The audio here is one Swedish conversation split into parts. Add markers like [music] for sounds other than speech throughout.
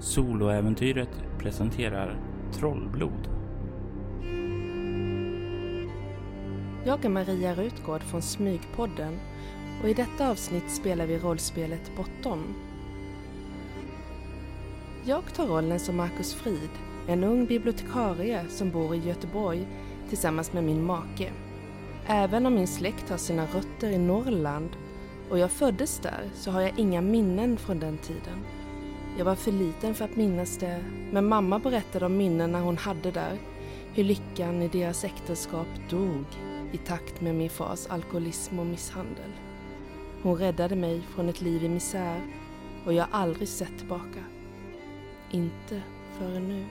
Soloäventyret presenterar Trollblod. Jag är Maria Rutgård från Smygpodden och i detta avsnitt spelar vi rollspelet Bortom. Jag tar rollen som Marcus Frid, en ung bibliotekarie som bor i Göteborg tillsammans med min make. Även om min släkt har sina rötter i Norrland och jag föddes där så har jag inga minnen från den tiden. Jag var för liten för att minnas det, men mamma berättade om minnena hon hade där. Hur lyckan i deras äktenskap dog i takt med min fars alkoholism och misshandel. Hon räddade mig från ett liv i misär och jag har aldrig sett tillbaka. Inte förrän nu.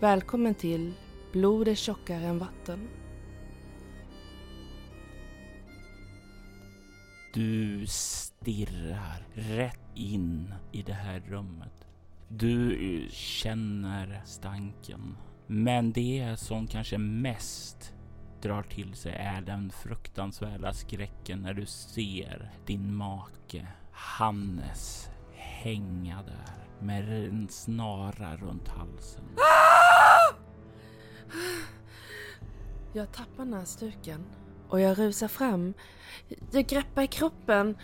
Välkommen till Blod är tjockare än vatten. Du stirrar rätt in i det här rummet. Du känner stanken. Men det som kanske mest drar till sig är den fruktansvärda skräcken när du ser din make Hannes hänga där med en snara runt halsen. Jag tappar näsduken och jag rusar fram. Jag greppar i kroppen.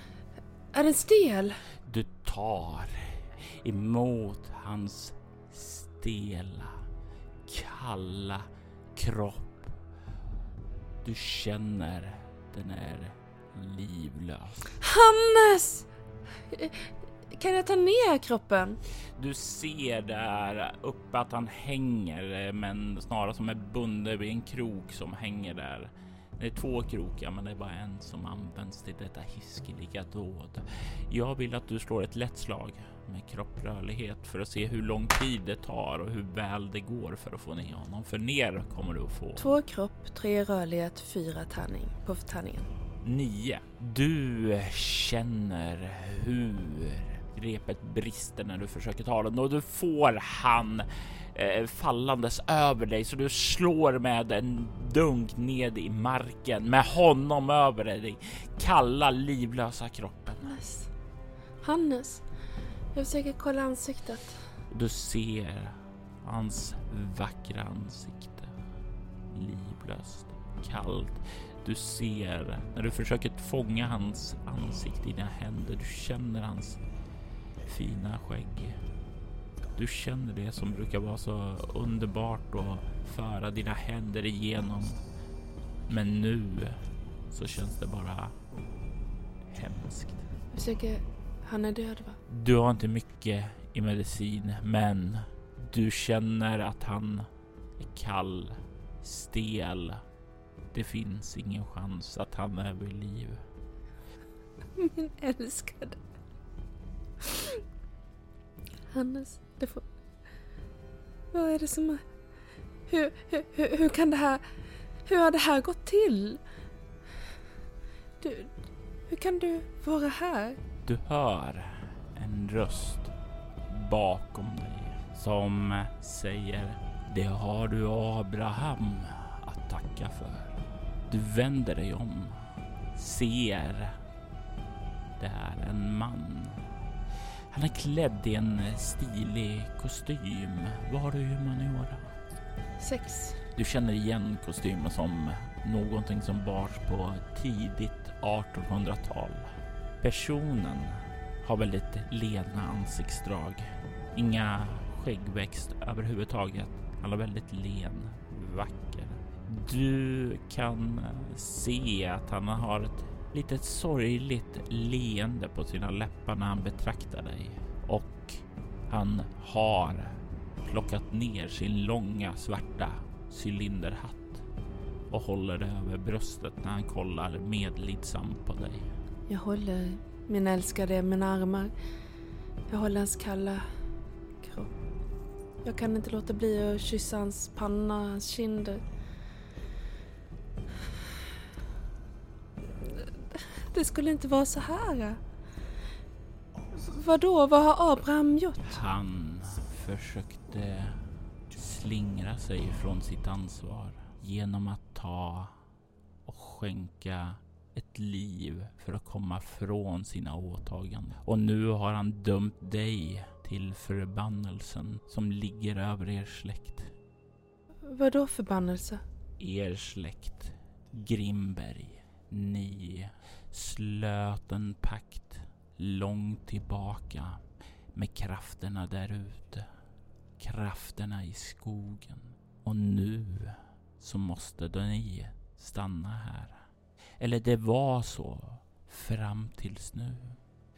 Är den stel? Du tar emot hans stela, kalla kropp. Du känner den är livlös. Hannes! Kan jag ta ner kroppen? Du ser där uppe att han hänger, men snarare som är bunden vid en krok som hänger där. Det är två krokar, men det är bara en som används till detta hiskeliga dåd. Jag vill att du slår ett lätt slag med kropprörlighet för att se hur lång tid det tar och hur väl det går för att få ner honom. För ner kommer du att få. Två kropp, tre rörlighet, fyra tärning på tärningen. Nio. Du känner hur repet brister när du försöker ta den och du får han eh, fallandes över dig så du slår med en dunk ned i marken med honom över dig. Kalla livlösa kroppen. Hannes. Hannes. Jag försöker kolla ansiktet. Du ser hans vackra ansikte. Livlöst, kallt. Du ser när du försöker fånga hans ansikte i dina händer. Du känner hans fina skägg. Du känner det som brukar vara så underbart att föra dina händer igenom. Men nu så känns det bara hemskt. Jag försöker... Han är död va? Du har inte mycket i medicin, men du känner att han är kall, stel. Det finns ingen chans att han är vid liv. Min älskade. Hannes, det får... Vad är det som har... Hur, hur, hur, hur kan det här... Hur har det här gått till? Du... Hur kan du vara här? Du hör en röst bakom dig som säger Det har du Abraham att tacka för. Du vänder dig om, ser det är en man. Han är klädd i en stilig kostym. Vad har du i humaniora? Sex. Du känner igen kostymen som någonting som bars på tidigt 1800-tal. Personen har väldigt lena ansiktsdrag. Inga skäggväxt överhuvudtaget. Han är väldigt len, vacker. Du kan se att han har ett litet sorgligt leende på sina läppar när han betraktar dig. Och han har plockat ner sin långa svarta cylinderhatt och håller det över bröstet när han kollar medlidsamt på dig. Jag håller min älskade i mina armar. Jag håller hans kalla kropp. Jag kan inte låta bli att kyssa hans panna, hans kinder. Det skulle inte vara så här. Vadå, vad har Abraham gjort? Han försökte slingra sig från sitt ansvar genom att ta och skänka ett liv för att komma från sina åtaganden. Och nu har han dömt dig till förbannelsen som ligger över er släkt. Vad då förbannelse? Er släkt, Grimberg, ni slöt en pakt långt tillbaka med krafterna där ute. Krafterna i skogen. Och nu så måste ni stanna här. Eller det var så fram tills nu.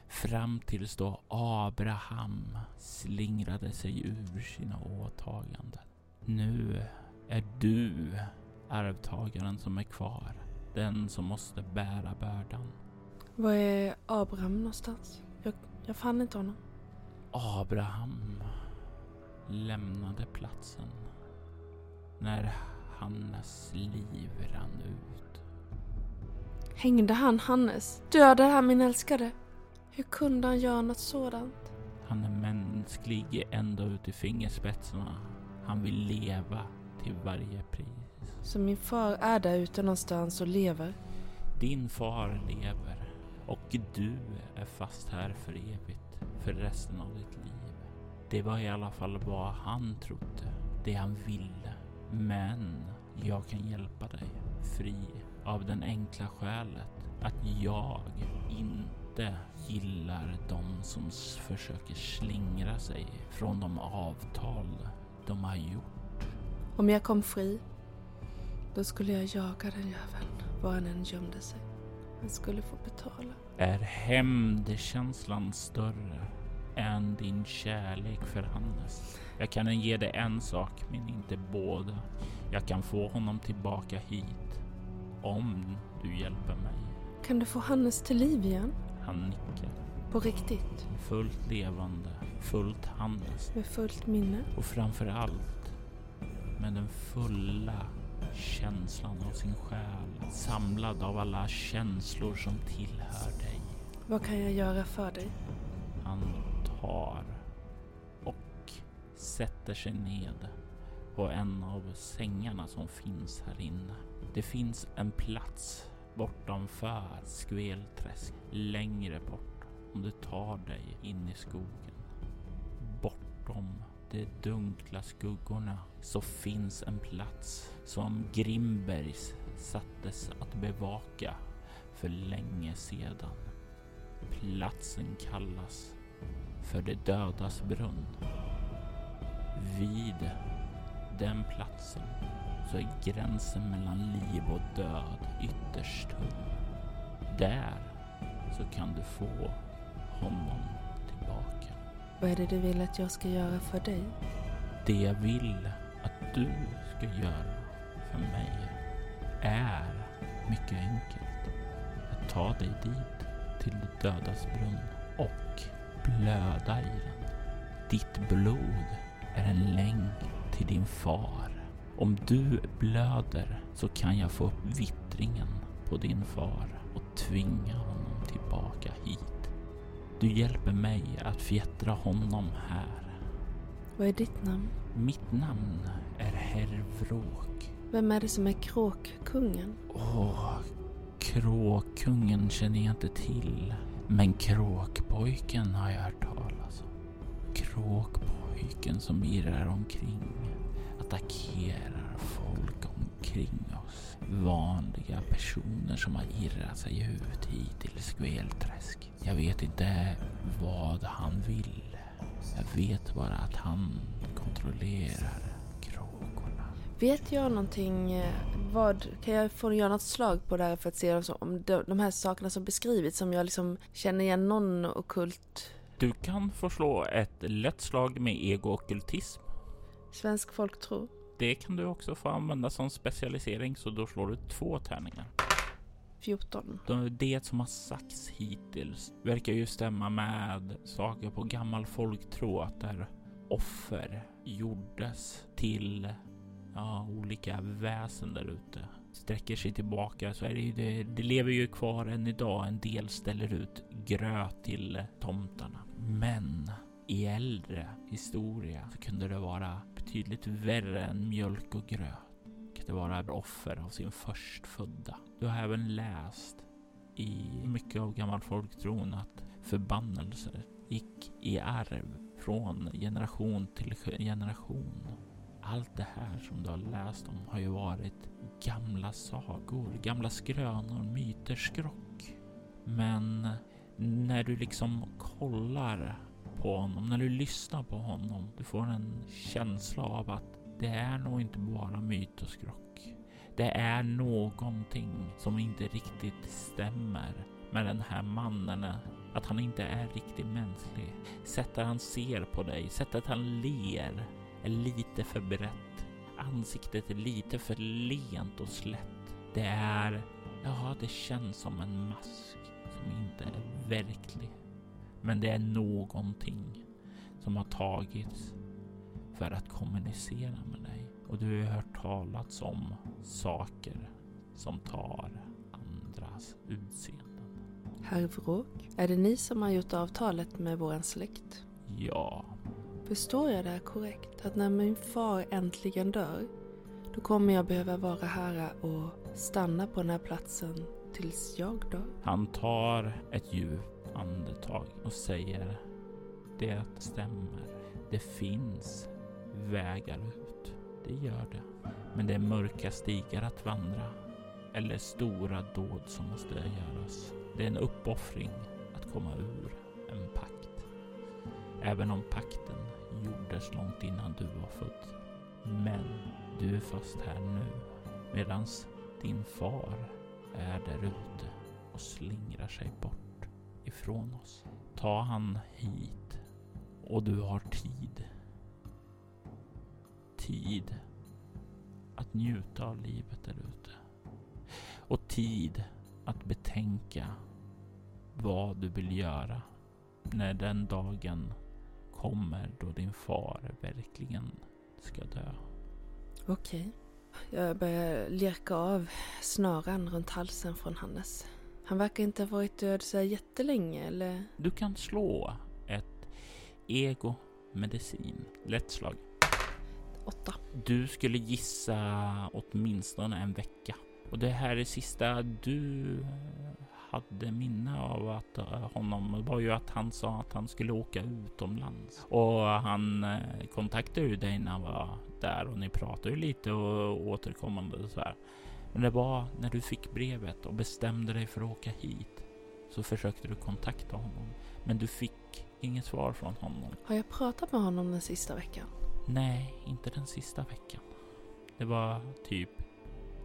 Fram tills då Abraham slingrade sig ur sina åtaganden. Nu är du arvtagaren som är kvar. Den som måste bära bördan. Var är Abraham någonstans? Jag, jag fann inte honom. Abraham lämnade platsen när Hannes liv rann ut. Hängde han Hannes? Dödade han min älskade? Hur kunde han göra något sådant? Han är mänsklig ända ut i fingerspetsarna. Han vill leva till varje pris. Så min far är där ute någonstans och lever? Din far lever och du är fast här för evigt, för resten av ditt liv. Det var i alla fall vad han trodde, det han ville. Men jag kan hjälpa dig fri av den enkla skälet att jag inte gillar de som försöker slingra sig från de avtal de har gjort. Om jag kom fri, då skulle jag jaga den jäveln var han än gömde sig. Han skulle få betala. Är hämndkänslan större än din kärlek för Hannes? Jag kan ge dig en sak, men inte båda. Jag kan få honom tillbaka hit. Om du hjälper mig. Kan du få Hannes till liv igen? Han nickar. På riktigt? Fullt levande, fullt Hannes. Med fullt minne? Och framför allt med den fulla känslan av sin själ. Samlad av alla känslor som tillhör dig. Vad kan jag göra för dig? Han tar och sätter sig ned på en av sängarna som finns här inne. Det finns en plats bortanför Skvelträsk, längre bort om du tar dig in i skogen. Bortom de dunkla skuggorna så finns en plats som Grimbergs sattes att bevaka för länge sedan. Platsen kallas för de dödas brunn. Vid den platsen så är gränsen mellan liv och död ytterst tunn. Där så kan du få honom. Vad är det du vill att jag ska göra för dig? Det jag vill att du ska göra för mig är mycket enkelt. Att ta dig dit till de dödas brunn och blöda i den. Ditt blod är en länk till din far. Om du blöder så kan jag få upp vittringen på din far och tvinga honom tillbaka hit. Du hjälper mig att fjättra honom här. Vad är ditt namn? Mitt namn är Herr Vråk. Vem är det som är kråkkungen? Åh, kråkkungen känner jag inte till. Men kråkpojken har jag hört talas om. Kråkpojken som irrar omkring, attackerar folk omkring oss. Vanliga personer som har irrat sig ut hit till Skvelträsk. Jag vet inte vad han vill. Jag vet bara att han kontrollerar kråkorna. Vet jag någonting, eh, vad, kan jag få göra något slag på det här för att se om de, de här sakerna som beskrivits, som jag liksom känner igen någon okult du kan få slå ett lätt slag med ego-ockultism. svensk folktro? Det kan du också få använda som specialisering, så då slår du två tärningar. 14. De- Det som har sagts hittills verkar ju stämma med saker på gammal folktro att där offer gjordes till ja, olika väsen där ute. Sträcker sig tillbaka så är det ju det, det lever ju kvar än idag. En del ställer ut gröt till tomtarna. Men i äldre historia så kunde det vara betydligt värre än mjölk och gröt. Det vara offer av sin förstfödda. Du har även läst i mycket av gammal folktron att förbannelser gick i arv från generation till generation. Allt det här som du har läst om har ju varit gamla sagor, gamla skrönor, myter, skrock. Men när du liksom kollar på honom, när du lyssnar på honom, du får en känsla av att det är nog inte bara myt och skrock. Det är någonting som inte riktigt stämmer med den här mannen. Att han inte är riktigt mänsklig. Sättet han ser på dig, sättet han ler är lite för brett. Ansiktet är lite för lent och slätt. Det är, ja, det känns som en mask som inte är verklig. Men det är någonting som har tagits för att kommunicera med dig. Och du har hört talats om saker som tar andras utseenden. Herr Vråk, är det ni som har gjort avtalet med våran släkt? Ja. Förstår jag det här korrekt? Att när min far äntligen dör, då kommer jag behöva vara här och stanna på den här platsen tills jag dör? Han tar ett djupt andetag och säger Det stämmer. Det finns vägar ut. Det gör det. Men det är mörka stigar att vandra. Eller stora dåd som måste göras. Det är en uppoffring att komma ur en pakt. Även om pakten gjordes långt innan du var född. Men du är först här nu. Medans din far är där ute och slingrar sig bort ifrån oss. Ta han hit och du har tid. Tid att njuta av livet där ute. Och tid att betänka vad du vill göra när den dagen kommer då din far verkligen ska dö. Okej. Jag börjar lirka av snaran runt halsen från Hannes. Han verkar inte ha varit död så jättelänge, eller? Du kan slå ett ego medicin. Lätt slag. Åtta. Du skulle gissa åtminstone en vecka. Och det här är sista du hade minne av att uh, honom var ju att han sa att han skulle åka utomlands och han uh, kontaktade ju dig när han var där och ni pratade ju lite och återkommande så här. Men det var när du fick brevet och bestämde dig för att åka hit så försökte du kontakta honom, men du fick inget svar från honom. Har jag pratat med honom den sista veckan? Nej, inte den sista veckan. Det var typ,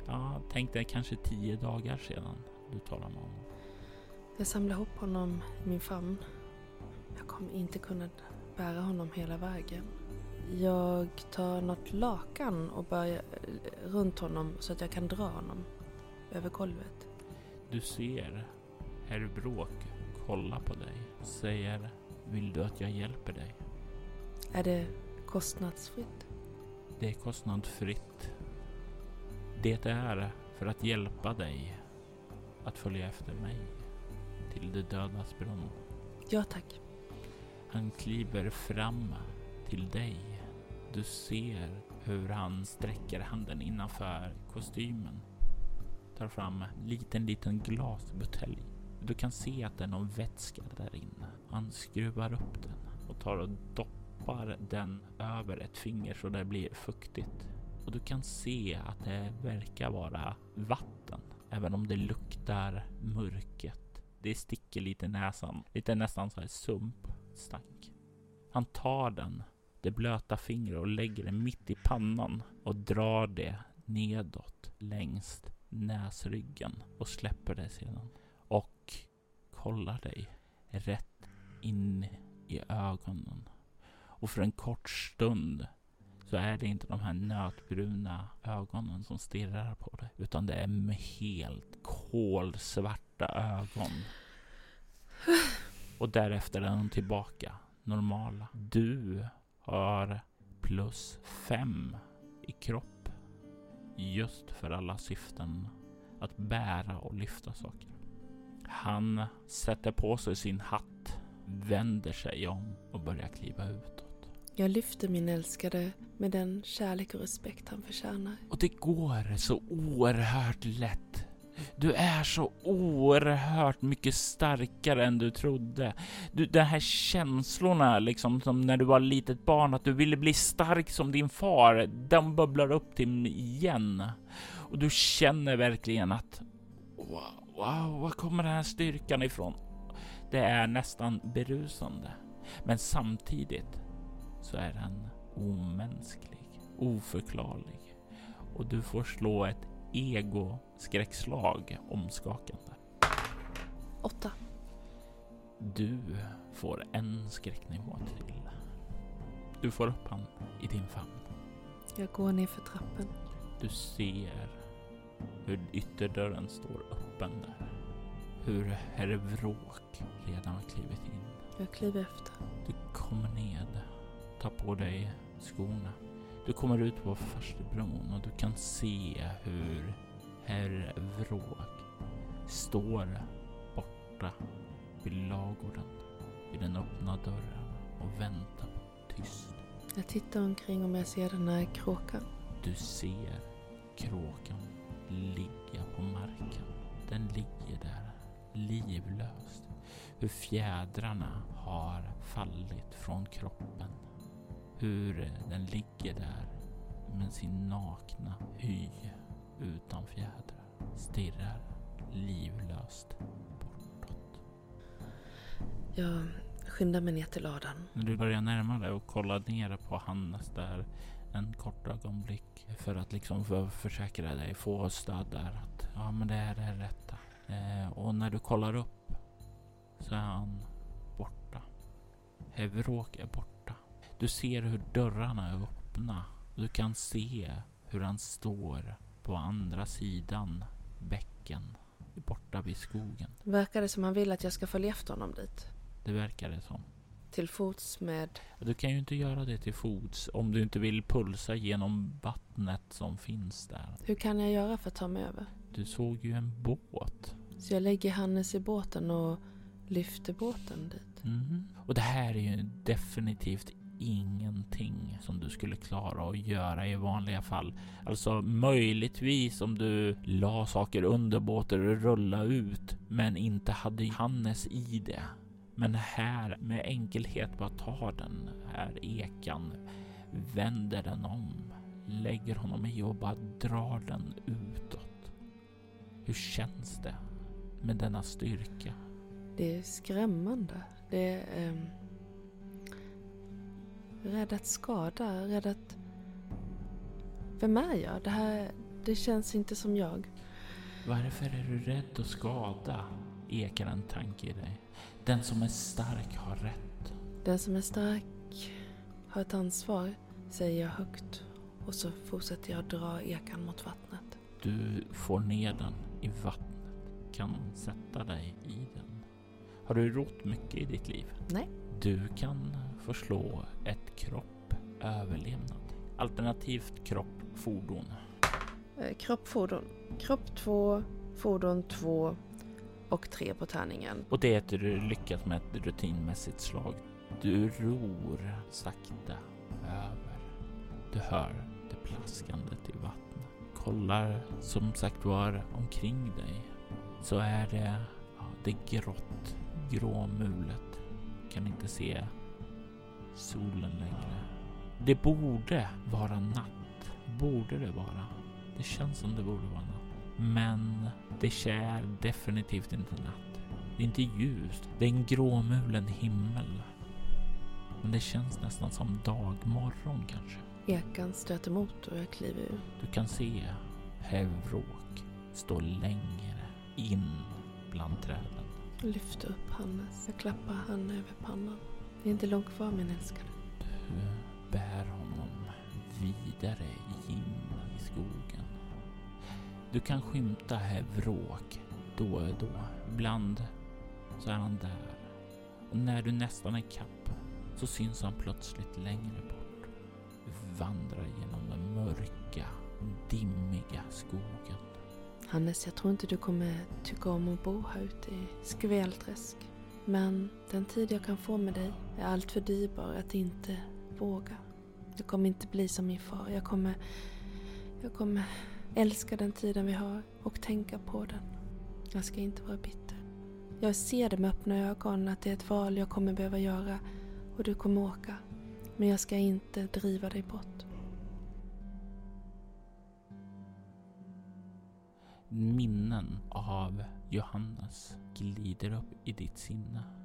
ja, tänk dig kanske tio dagar sedan du talade med honom. Jag samlar ihop honom i min famn. Jag kommer inte kunna bära honom hela vägen. Jag tar något lakan och börjar runt honom så att jag kan dra honom över golvet. Du ser herr Bråk kolla på dig och säger Vill du att jag hjälper dig? Är det kostnadsfritt? Det är kostnadsfritt. Det är för att hjälpa dig att följa efter mig till de dödas brunn. Ja, tack. Han kliver fram till dig. Du ser hur han sträcker handen innanför kostymen. Tar fram en liten, liten glasbutelj. Du kan se att det är någon vätska där inne. Han skruvar upp den och tar och doppar den över ett finger så det blir fuktigt. Och du kan se att det verkar vara vatten, även om det luktar mörket det sticker lite i näsan. Lite nästan så här sumpstank. Han tar den, det blöta fingret och lägger det mitt i pannan och drar det nedåt längs näsryggen och släpper det sedan. Och kollar dig rätt in i ögonen. Och för en kort stund så är det inte de här nötbruna ögonen som stirrar på dig, utan det är med helt kolsvarta ögon. Och därefter är de tillbaka normala. Du har plus fem i kropp just för alla syften att bära och lyfta saker. Han sätter på sig sin hatt, vänder sig om och börjar kliva utåt. Jag lyfter min älskade med den kärlek och respekt han förtjänar. Och det går så oerhört lätt. Du är så oerhört mycket starkare än du trodde. Du, de här känslorna, liksom som när du var litet barn, att du ville bli stark som din far, de bubblar upp till igen. Och du känner verkligen att wow, wow, var kommer den här styrkan ifrån? Det är nästan berusande, men samtidigt så är den omänsklig, oförklarlig och du får slå ett ego ego-skräckslag omskakande. Åtta. Du får en skräcknivå till. Du får upp han i din famn. Jag går ner för trappen. Du ser hur ytterdörren står öppen där. Hur herr Vråk redan har klivit in. Jag kliver efter. Du kommer ned, tar på dig skorna. Du kommer ut på farstubron och du kan se hur herr Vråk står borta vid lagården vid den öppna dörren och väntar tyst. Jag tittar omkring om jag ser den här kråkan. Du ser kråkan ligga på marken. Den ligger där livlöst. Hur fjädrarna har fallit från kroppen. Hur den ligger där med sin nakna hy utan fjädrar. Stirrar livlöst bortåt. Jag skyndar mig ner till ladan. När du börjar närma dig och kolla ner på Hannes där en kort ögonblick för att liksom för försäkra dig, få stöd där att ja, men det är det rätta. Eh, och när du kollar upp så är han borta. Hevråk är borta. Du ser hur dörrarna är öppna. Du kan se hur han står på andra sidan bäcken borta vid skogen. Verkar det som han vill att jag ska följa efter honom dit? Det verkar det som. Till fots med... Du kan ju inte göra det till fots om du inte vill pulsa genom vattnet som finns där. Hur kan jag göra för att ta mig över? Du såg ju en båt. Så jag lägger Hannes i båten och lyfter båten dit. Mm. Och det här är ju definitivt ingenting som du skulle klara att göra i vanliga fall. Alltså möjligtvis om du la saker under båten och rulla ut, men inte hade Hannes i det. Men här med enkelhet bara tar den här ekan, vänder den om, lägger honom i och bara drar den utåt. Hur känns det med denna styrka? Det är skrämmande. Det är... Um, rädd att skada, rädd att... Vem är jag? Det här... Det känns inte som jag. Varför är du rädd att skada? Ekar en tanke i dig. Den som är stark har rätt. Den som är stark har ett ansvar, säger jag högt. Och så fortsätter jag dra ekan mot vattnet. Du får ner den i vattnet. Kan sätta dig i den. Har du rott mycket i ditt liv? Nej. Du kan förslå ett kropp överlevnad. Alternativt kropp fordon. Eh, kropp fordon. Kropp två, fordon två och tre på tärningen. Och det är att du lyckas med ett rutinmässigt slag. Du ror sakta över. Du hör det plaskandet i vattnet. Kollar som sagt var omkring dig så är det, ja, det grått, gråmulet. Kan inte se solen längre. Det borde vara natt. Borde det vara. Det känns som det borde vara natt. Men det är definitivt inte natt. Det är inte ljust. Det är en gråmulen himmel. Men det känns nästan som dagmorgon kanske. Ekan stöter emot och jag kliver ur. Du kan se Hevråk stå längre in bland träden. Jag lyfter upp Hannes. Jag klappar han över pannan. Det är inte långt kvar min älskade. Du bär honom vidare in i skogen. Du kan skymta Hevråk då och då. Ibland så är han där. Och när du nästan är kapp så syns han plötsligt längre bort. Du vandrar genom den mörka, dimmiga skogen. Hannes, jag tror inte du kommer tycka om att bo här ute i Skvelträsk. Men den tid jag kan få med dig är allt för dyrbar att inte våga. Jag kommer inte bli som min far. Jag kommer... Jag kommer älska den tiden vi har och tänka på den. Jag ska inte vara bitter. Jag ser det med öppna ögon att det är ett val jag kommer behöva göra och du kommer åka. Men jag ska inte driva dig bort. Minnen av Johannes glider upp i ditt sinne.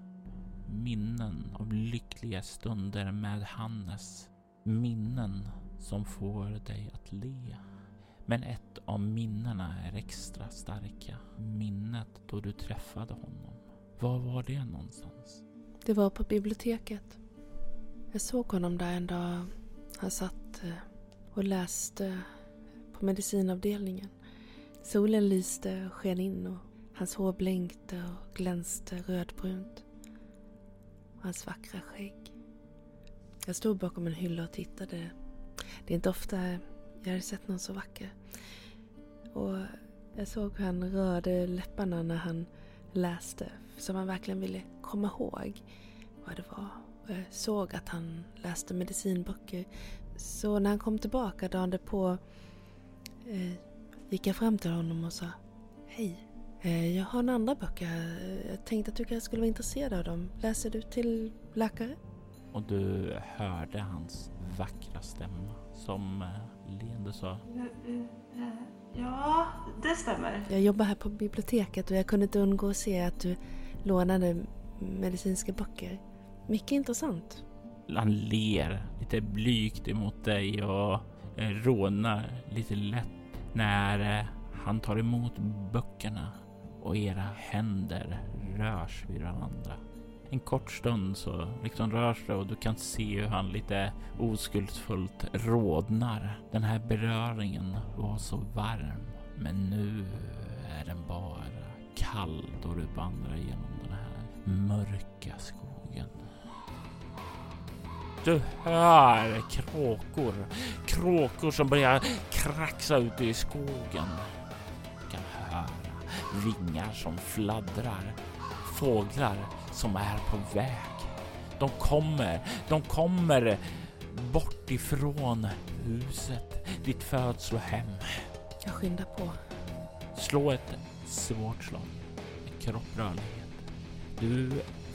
Minnen av lyckliga stunder med Hannes. Minnen som får dig att le. Men ett av minnena är extra starka. Minnet då du träffade honom. Var var det någonstans? Det var på biblioteket. Jag såg honom där en dag. Han satt eh, och läste på medicinavdelningen. Solen lyste och sken in och hans hår blänkte och glänste rödbrunt. Och hans vackra skägg. Jag stod bakom en hylla och tittade. Det är inte ofta jag hade sett någon så vacker. Och jag såg hur han rörde läpparna när han läste. Som han verkligen ville komma ihåg vad det var. Och jag såg att han läste medicinböcker. Så när han kom tillbaka dagen på eh, gick jag fram till honom och sa Hej, eh, jag har några andra böcker. Jag tänkte att du kanske skulle vara intresserad av dem. Läser du till läkare? Och du hörde hans vackra stämma som eh, leende sa Ja, det stämmer. Jag jobbar här på biblioteket och jag kunde inte undgå att se att du lånade medicinska böcker. Mycket intressant. Han ler lite blygt emot dig och eh, rånar lite lätt när eh, han tar emot böckerna och era händer rörs vid varandra. En kort stund så liksom rörs det och du kan se hur han lite oskuldsfullt rodnar. Den här beröringen var så varm, men nu är den bara kall då du vandrar genom den här mörka skogen. Du hör kråkor. Kråkor som börjar kraxa ute i skogen. Du kan höra vingar som fladdrar. Fåglar som är på väg. De kommer, de kommer bort ifrån huset, ditt födslohem. Jag skyndar på. Slå ett svårt slag. Kropprörlighet. Du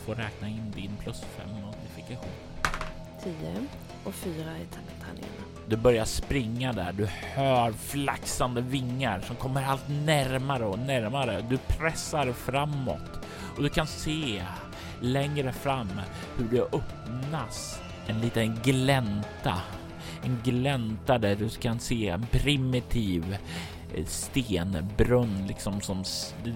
får räkna in din plus fem modifikation. 10 och fyra i tärningarna. Du börjar springa där. Du hör flaxande vingar som kommer allt närmare och närmare. Du pressar framåt och du kan se längre fram hur det öppnas en liten glänta. En glänta där du kan se en primitiv eh, stenbrunn liksom som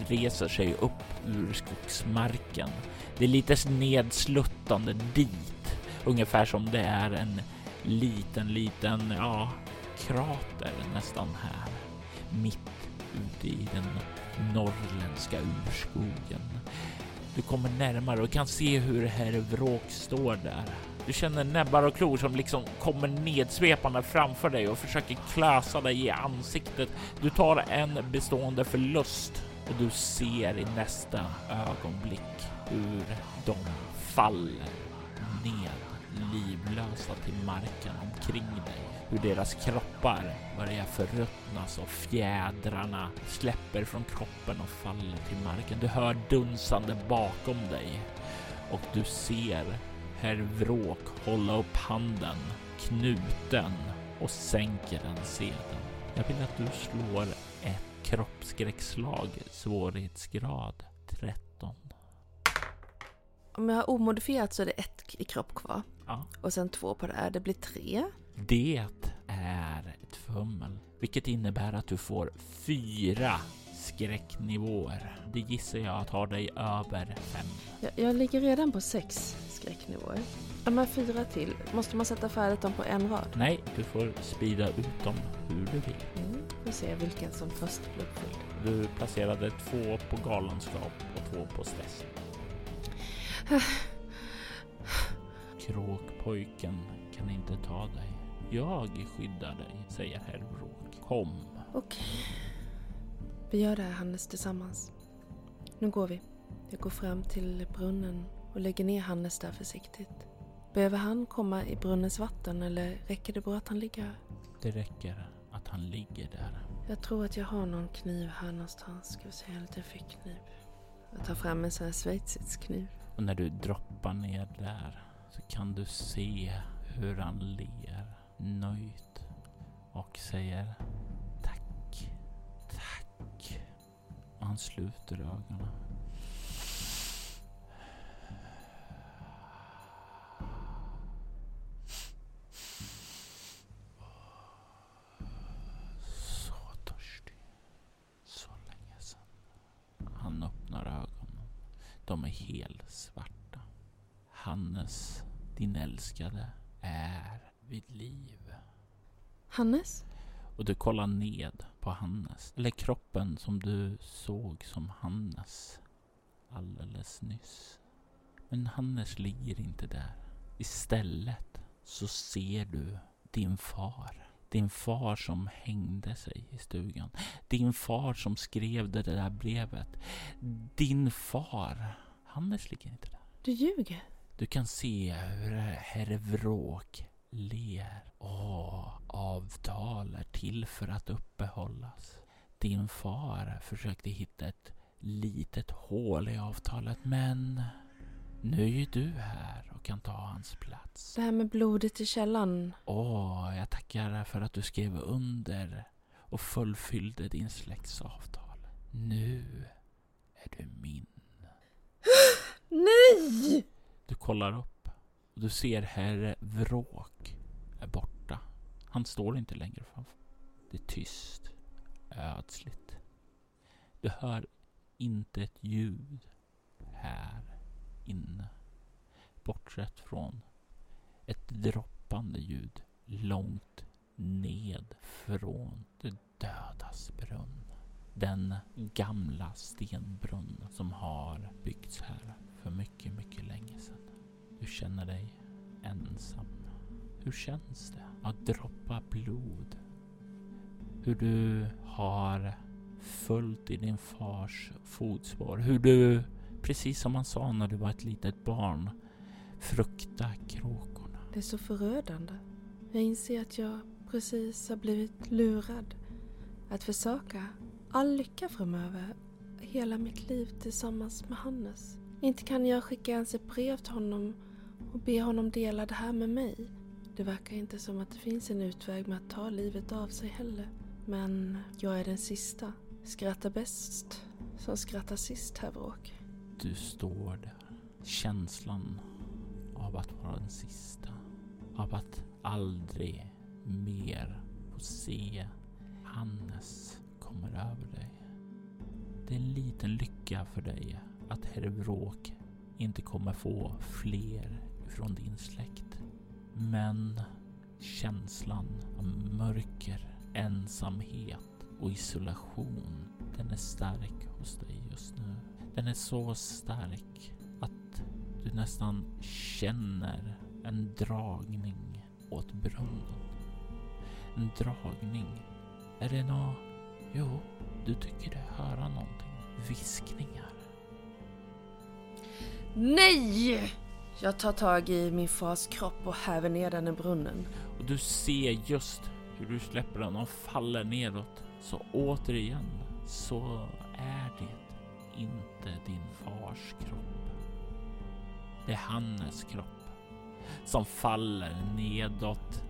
reser sig upp ur skogsmarken. Det är lite nedsluttande dit, ungefär som det är en liten, liten, ja, krater nästan här mitt ute i den norrländska urskogen. Du kommer närmare och kan se hur herr Vråk står där. Du känner näbbar och klor som liksom kommer nedsvepande framför dig och försöker klösa dig i ansiktet. Du tar en bestående förlust och du ser i nästa ögonblick hur de faller ned livlösa till marken omkring dig. Hur deras kroppar börjar förruttnas och fjädrarna släpper från kroppen och faller till marken. Du hör dunsande bakom dig och du ser herr Vråk hålla upp handen knuten och sänker den sedan. Jag vill att du slår ett kroppsskräckslag svårighetsgrad om jag har omodifierat så är det ett i kropp kvar. Ja. Och sen två på det här. Det blir tre. Det är ett fummel, vilket innebär att du får fyra skräcknivåer. Det gissar jag att har dig över fem. Jag, jag ligger redan på sex skräcknivåer. De här fyra till, måste man sätta färdigt dem på en rad? Nej, du får sprida ut dem hur du vill. Mm, får se vilken som först blir uppfylld. Du placerade två på galenskap och två på stress. Kråkpojken kan inte ta dig. Jag skyddar dig, säger herr Vråk. Kom. Okej. Vi gör det här Hannes tillsammans. Nu går vi. Jag går fram till brunnen och lägger ner Hannes där försiktigt. Behöver han komma i brunnens vatten eller räcker det bra att han ligger här? Det räcker att han ligger där. Jag tror att jag har någon kniv här någonstans. Ska vi se, en liten fickkniv. Jag tar fram en sån här schweizisk kniv. Och när du droppar ner där så kan du se hur han ler nöjt och säger tack, tack. Och han sluter ögonen. Så törstig. Så länge sedan. Han öppnar ögonen. De är helt svarta. Hannes, din älskade, är vid liv. Hannes? Och du kollar ned på Hannes. Eller kroppen som du såg som Hannes alldeles nyss. Men Hannes ligger inte där. Istället så ser du din far. Din far som hängde sig i stugan. Din far som skrev det där brevet. Din far. Hannes ligger inte där. Du ljuger. Du kan se hur herr Vråk ler. Åh, avtal är till för att uppehållas. Din far försökte hitta ett litet hål i avtalet men nu är du här och kan ta hans plats. Det här med blodet i källan. Åh, jag tackar för att du skrev under och fullfyllde din släkts avtal. Nu är du min. [gasps] Nej! Du kollar upp och du ser herr Vråk är borta. Han står inte längre framför. Det är tyst, ödsligt. Du hör inte ett ljud här inne. Bortsett från ett droppande ljud långt ned från det dödas brunn. Den gamla stenbrunn som har byggts här för mycket, mycket länge sedan. Du känner dig ensam. Hur känns det att droppa blod? Hur du har följt i din fars fotspår. Hur du, precis som han sa när du var ett litet barn, frukta kråkorna. Det är så förödande. Jag inser att jag precis har blivit lurad. Att försöka all lycka framöver. Hela mitt liv tillsammans med Hannes. Inte kan jag skicka ens ett brev till honom och be honom dela det här med mig. Det verkar inte som att det finns en utväg med att ta livet av sig heller. Men jag är den sista. Skrattar bäst som skrattar sist, herr Vråk. Du står där. Känslan av att vara den sista. Av att aldrig mer få se Hannes kommer över dig. Det är en liten lycka för dig att herr Bråk inte kommer få fler från din släkt. Men känslan av mörker, ensamhet och isolation, den är stark hos dig just nu. Den är så stark att du nästan känner en dragning åt brunnen. En dragning. Är det nå... Jo, du tycker dig höra någonting. Viskningar. Nej! Jag tar tag i min fars kropp och häver ner den i brunnen. Och du ser just hur du släpper den och faller nedåt. Så återigen så är det inte din fars kropp. Det är Hannes kropp som faller nedåt.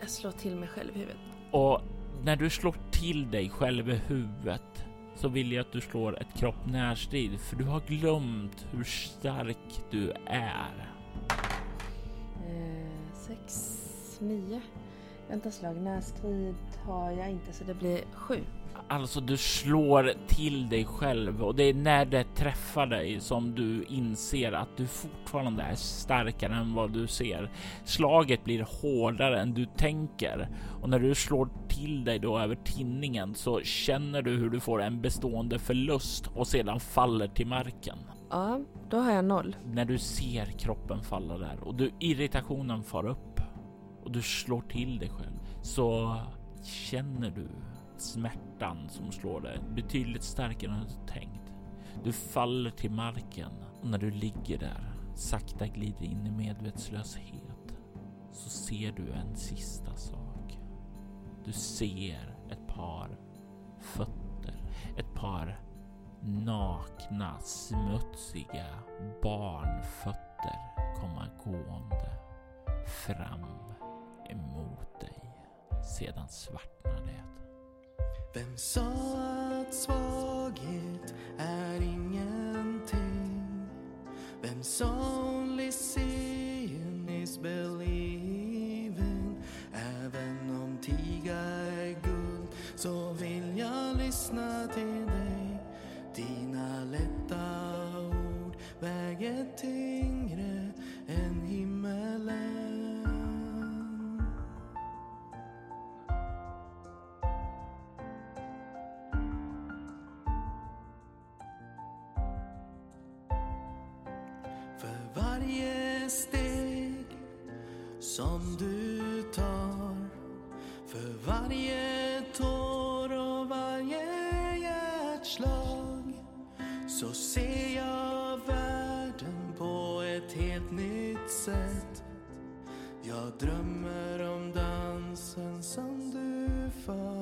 Jag slår till mig själv i huvudet. Och när du slår till dig själv i huvudet så vill jag att du slår ett kropp närstrid för du har glömt hur stark du är. Eh, sex, nio. Vänta slag, närstrid har jag inte så det blir sju. Alltså du slår till dig själv och det är när det träffar dig som du inser att du fortfarande är starkare än vad du ser. Slaget blir hårdare än du tänker och när du slår till dig då över tinningen så känner du hur du får en bestående förlust och sedan faller till marken. Ja, då har jag noll. När du ser kroppen falla där och du irritationen far upp och du slår till dig själv så känner du smärtan som slår dig betydligt starkare än du tänkt. Du faller till marken och när du ligger där sakta glider in i medvetslöshet så ser du en sista sak. Du ser ett par fötter. Ett par nakna, smutsiga barnfötter komma gående fram emot dig. Sedan svartnar det. Vem sa att svaghet är ingenting? Vem sa only seeing is believing? Även om tiga är guld så vill jag lyssna till dig. Dina lätta ord väger tyngre Så ser jag världen på ett helt nytt sätt. Jag drömmer om dansen som du för.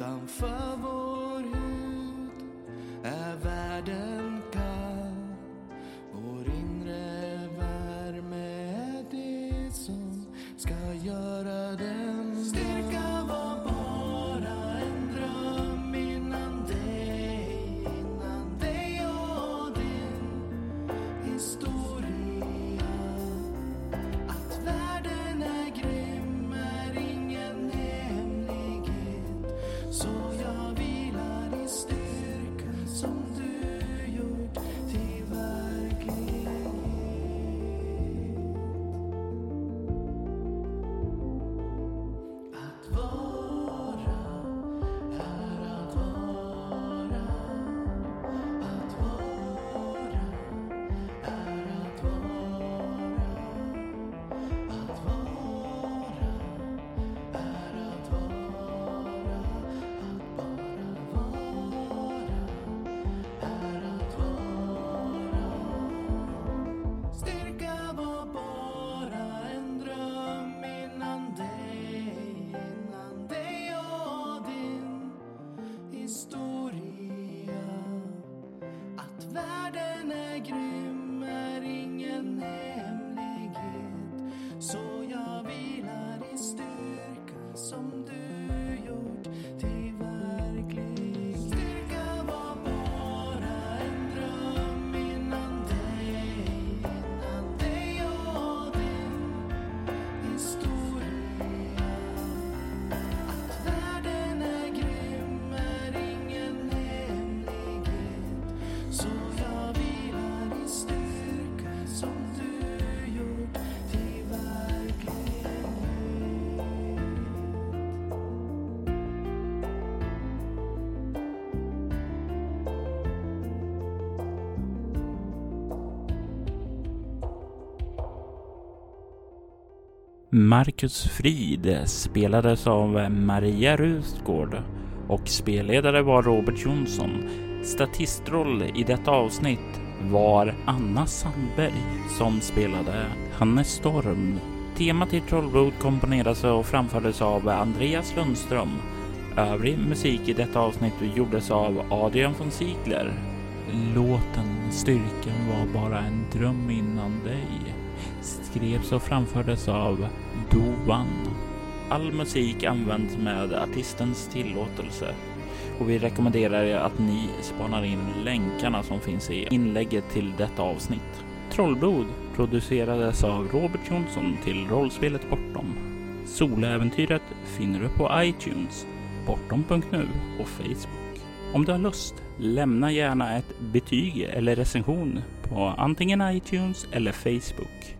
tan Marcus Frid spelades av Maria Rustgård och spelledare var Robert Jonsson. Statistroll i detta avsnitt var Anna Sandberg som spelade Hannes Storm. Temat i Trollblod komponerades och framfördes av Andreas Lundström. Övrig musik i detta avsnitt gjordes av Adrian von Ziegler. Låten Styrkan var bara en dröm innan dig skrevs och framfördes av Doan. All musik används med artistens tillåtelse och vi rekommenderar er att ni spanar in länkarna som finns i inlägget till detta avsnitt. Trollblod producerades av Robert Jonsson till rollspelet Bortom. Soläventyret finner du på iTunes, bortom.nu och Facebook. Om du har lust, lämna gärna ett betyg eller recension på antingen iTunes eller Facebook.